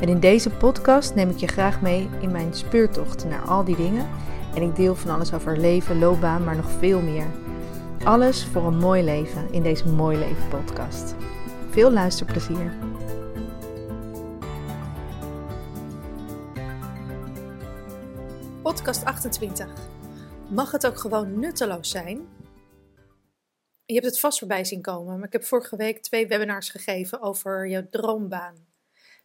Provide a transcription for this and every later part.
En in deze podcast neem ik je graag mee in mijn speurtocht naar al die dingen. En ik deel van alles over leven, loopbaan, maar nog veel meer. Alles voor een mooi leven in deze Mooi Leven podcast. Veel luisterplezier. Podcast 28. Mag het ook gewoon nutteloos zijn? Je hebt het vast voorbij zien komen, maar ik heb vorige week twee webinars gegeven over jouw droombaan.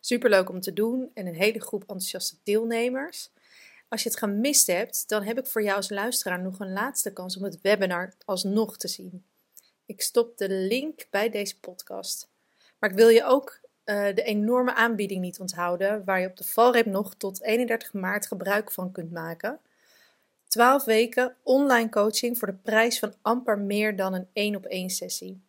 Superleuk om te doen en een hele groep enthousiaste deelnemers. Als je het gemist hebt, dan heb ik voor jou als luisteraar nog een laatste kans om het webinar alsnog te zien. Ik stop de link bij deze podcast. Maar ik wil je ook uh, de enorme aanbieding niet onthouden, waar je op de valreep nog tot 31 maart gebruik van kunt maken. 12 weken online coaching voor de prijs van amper meer dan een 1 op 1 sessie.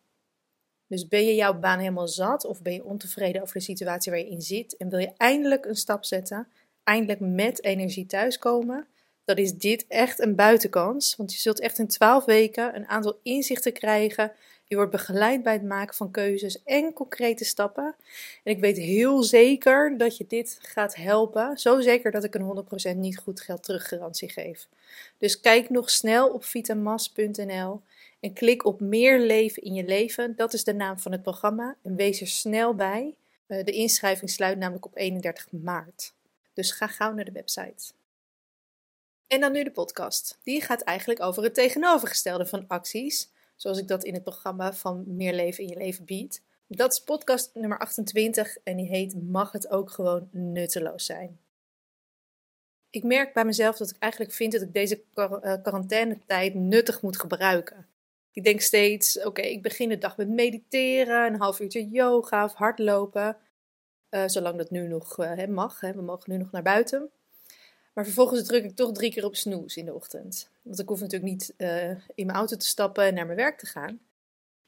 Dus ben je jouw baan helemaal zat of ben je ontevreden over de situatie waar je in zit en wil je eindelijk een stap zetten, eindelijk met energie thuiskomen, dan is dit echt een buitenkans. Want je zult echt in 12 weken een aantal inzichten krijgen. Je wordt begeleid bij het maken van keuzes en concrete stappen. En ik weet heel zeker dat je dit gaat helpen. Zo zeker dat ik een 100% niet goed geld teruggarantie geef. Dus kijk nog snel op vitamas.nl en klik op meer leven in je leven. Dat is de naam van het programma. En wees er snel bij. Eh, de inschrijving sluit namelijk op 31 maart. Dus ga gauw naar de website. En dan nu de podcast. Die gaat eigenlijk over het tegenovergestelde van acties, zoals ik dat in het programma van Meer leven in je leven bied. Dat is podcast nummer 28 en die heet Mag het ook gewoon nutteloos zijn? Ik merk bij mezelf dat ik eigenlijk vind dat ik deze eh, quarantainetijd nuttig moet gebruiken. Ik denk steeds, oké, ik begin de dag met mediteren, een half uurtje yoga of hardlopen. Uh, zolang dat nu nog uh, mag, we mogen nu nog naar buiten. Maar vervolgens druk ik toch drie keer op snoes in de ochtend. Want ik hoef natuurlijk niet uh, in mijn auto te stappen en naar mijn werk te gaan.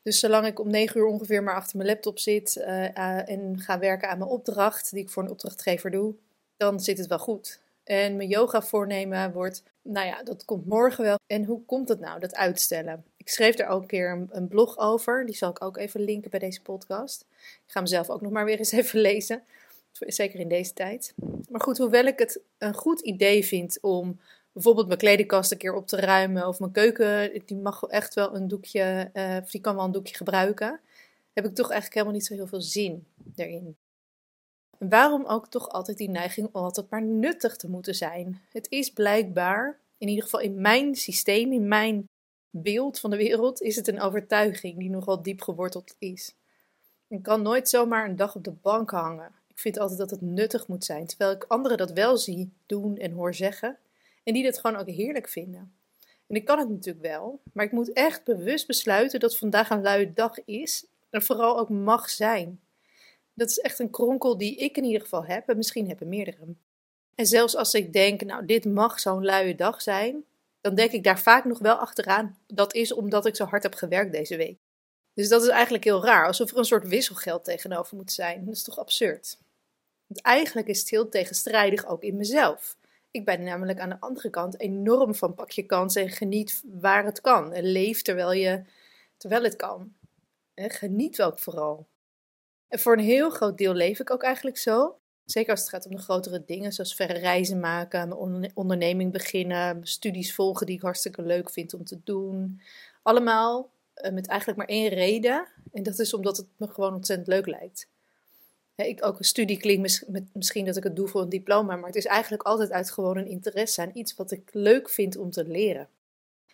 Dus zolang ik om negen uur ongeveer maar achter mijn laptop zit en ga werken aan mijn opdracht, die ik voor een opdrachtgever doe, dan zit het wel goed. En mijn yoga voornemen wordt, nou ja, dat komt morgen wel. En hoe komt het nou, dat uitstellen? Ik schreef er ook een keer een, blog over. Die zal ik ook even linken bij deze podcast. Ik ga hem zelf ook nog maar weer eens even lezen. Zeker in deze tijd. Maar goed, hoewel ik het een goed idee vind om bijvoorbeeld mijn kledingkast een keer op te ruimen. Of mijn keuken, die mag echt wel een doekje, uh, of die kan wel een doekje gebruiken. Heb ik toch eigenlijk helemaal niet zo heel veel zin erin. En waarom ook toch altijd die neiging om altijd maar nuttig te moeten zijn? Het is blijkbaar, in ieder geval in mijn systeem, in mijn beeld van de wereld, is het een overtuiging die nogal diep geworteld is. Ik kan nooit zomaar een dag op de bank hangen. Ik vind altijd dat het nuttig moet zijn, terwijl ik anderen dat wel zie doen en hoor zeggen en die dat gewoon ook heerlijk vinden. En ik kan het natuurlijk wel, maar ik moet echt bewust besluiten dat vandaag een luie dag is en vooral ook mag zijn. Dat is echt een kronkel die ik in ieder geval heb en misschien hebben meerdere. En zelfs als ik denk, nou dit mag zo'n luie dag zijn, dan denk ik daar vaak nog wel achteraan. Dat is omdat ik zo hard heb gewerkt deze week. Dus dat is eigenlijk heel raar, alsof er een soort wisselgeld tegenover moet zijn. Dat is toch absurd? Want eigenlijk is het heel tegenstrijdig ook in mezelf. Ik ben namelijk aan de andere kant enorm van pak je kans en geniet waar het kan. En leef terwijl, je, terwijl het kan. En geniet wel vooral. En voor een heel groot deel leef ik ook eigenlijk zo. Zeker als het gaat om de grotere dingen, zoals verre reizen maken, mijn onderneming beginnen, studies volgen die ik hartstikke leuk vind om te doen. Allemaal eh, met eigenlijk maar één reden. En dat is omdat het me gewoon ontzettend leuk lijkt. ik, ook een studie klinkt misschien dat ik het doe voor een diploma, maar het is eigenlijk altijd uit gewoon een interesse aan iets wat ik leuk vind om te leren.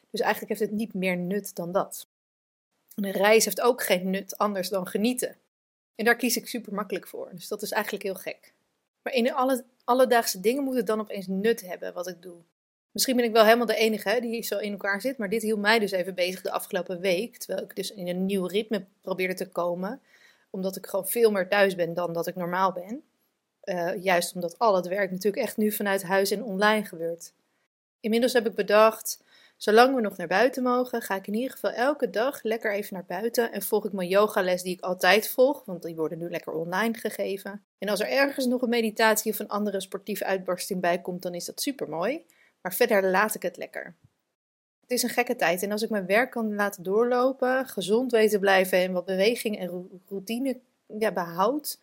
Dus eigenlijk heeft het niet meer nut dan dat. een reis heeft ook geen nut anders dan genieten. En daar kies ik super makkelijk voor. Dus dat is eigenlijk heel gek. Maar in alle alledaagse dingen moet het dan opeens nut hebben wat ik doe. Misschien ben ik wel helemaal de enige die zo in elkaar zit, maar dit hield mij dus even bezig de afgelopen week. Terwijl ik dus in een nieuw ritme probeerde te komen, omdat ik gewoon veel meer thuis ben dan dat ik normaal ben. Uh, juist omdat al het werk natuurlijk echt nu vanuit huis en online gebeurt. Inmiddels heb ik bedacht, zolang we nog naar buiten mogen, ga ik in ieder geval elke dag lekker even naar buiten en volg ik mijn yogales die ik altijd volg, want die worden nu lekker online gegeven. En als er ergens nog een meditatie of een andere sportieve uitbarsting bij komt, dan is dat super mooi. Maar verder laat ik het lekker. Het is een gekke tijd en als ik mijn werk kan laten doorlopen, gezond weten blijven en wat beweging en routine ja, behoud,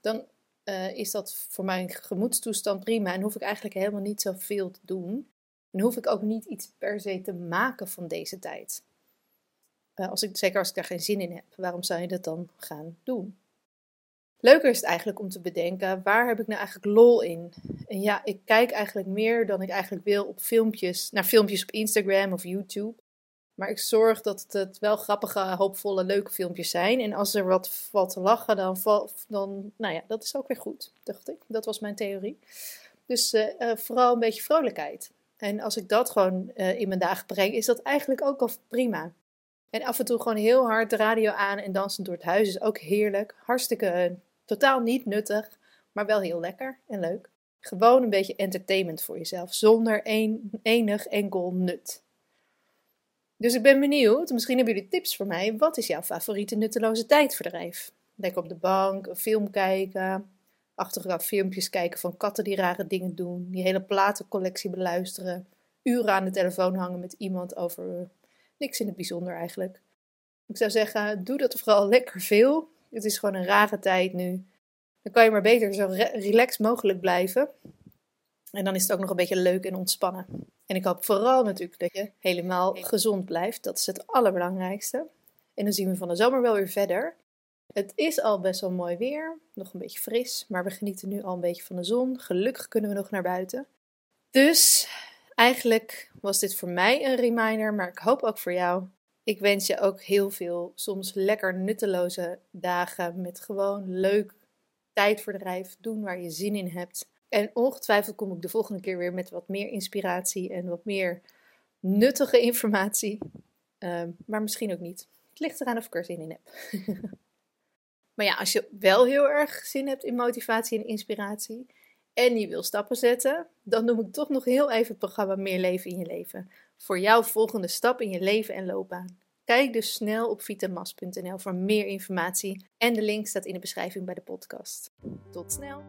dan uh, is dat voor mijn gemoedstoestand prima en hoef ik eigenlijk helemaal niet zoveel te doen. En hoef ik ook niet iets per se te maken van deze tijd. Uh, als ik, zeker als ik daar geen zin in heb, waarom zou je dat dan gaan doen? Leuker is het eigenlijk om te bedenken, waar heb ik nou eigenlijk lol in? En ja, ik kijk eigenlijk meer dan ik eigenlijk wil op filmpjes, naar filmpjes op Instagram of YouTube. Maar ik zorg dat het wel grappige, hoopvolle, leuke filmpjes zijn. En als er wat valt te lachen, dan, dan nou ja, dat is ook weer goed, dacht ik. Dat was mijn theorie. Dus uh, uh, vooral een beetje vrolijkheid. En als ik dat gewoon uh, in mijn dagen breng, is dat eigenlijk ook al prima. En af en toe gewoon heel hard de radio aan en dansen door het huis is ook heerlijk. Hartstikke totaal niet nuttig, maar wel heel lekker en leuk. Gewoon een beetje entertainment voor jezelf, zonder enig enkel nut. Dus ik ben benieuwd, misschien hebben jullie tips voor mij. Wat is jouw favoriete nutteloze tijdverdrijf? Lekker op de bank, een film kijken, achteraf filmpjes kijken van katten die rare dingen doen, die hele platencollectie beluisteren, uren aan de telefoon hangen met iemand over niks in het bijzonder eigenlijk. Ik zou zeggen, doe dat vooral lekker veel. Het is gewoon een rare tijd nu. Dan kan je maar beter zo relaxed mogelijk blijven. En dan is het ook nog een beetje leuk en ontspannen. En ik hoop vooral natuurlijk dat je helemaal gezond blijft. Dat is het allerbelangrijkste. En dan zien we van de zomer wel weer verder. Het is al best wel mooi weer, nog een beetje fris, maar we genieten nu al een beetje van de zon. Gelukkig kunnen we nog naar buiten. Dus eigenlijk was dit voor mij een reminder, maar ik hoop ook voor jou. Ik wens je ook heel veel, soms lekker nutteloze dagen met gewoon leuk tijdverdrijf. Doen waar je zin in hebt. En ongetwijfeld kom ik de volgende keer weer met wat meer inspiratie en wat meer nuttige informatie. Ehm, maar misschien ook niet. Het ligt eraan of ik er zin in heb. maar ja, als je wel heel erg zin hebt in motivatie en inspiratie en je wil stappen zetten, dan noem ik toch nog heel even het programma Meer Leven in je Leven. Voor jouw volgende stap in je leven en loopbaan. Kijk dus snel op vitamas.nl voor meer informatie en de link staat in de beschrijving bij de podcast. Tot snel!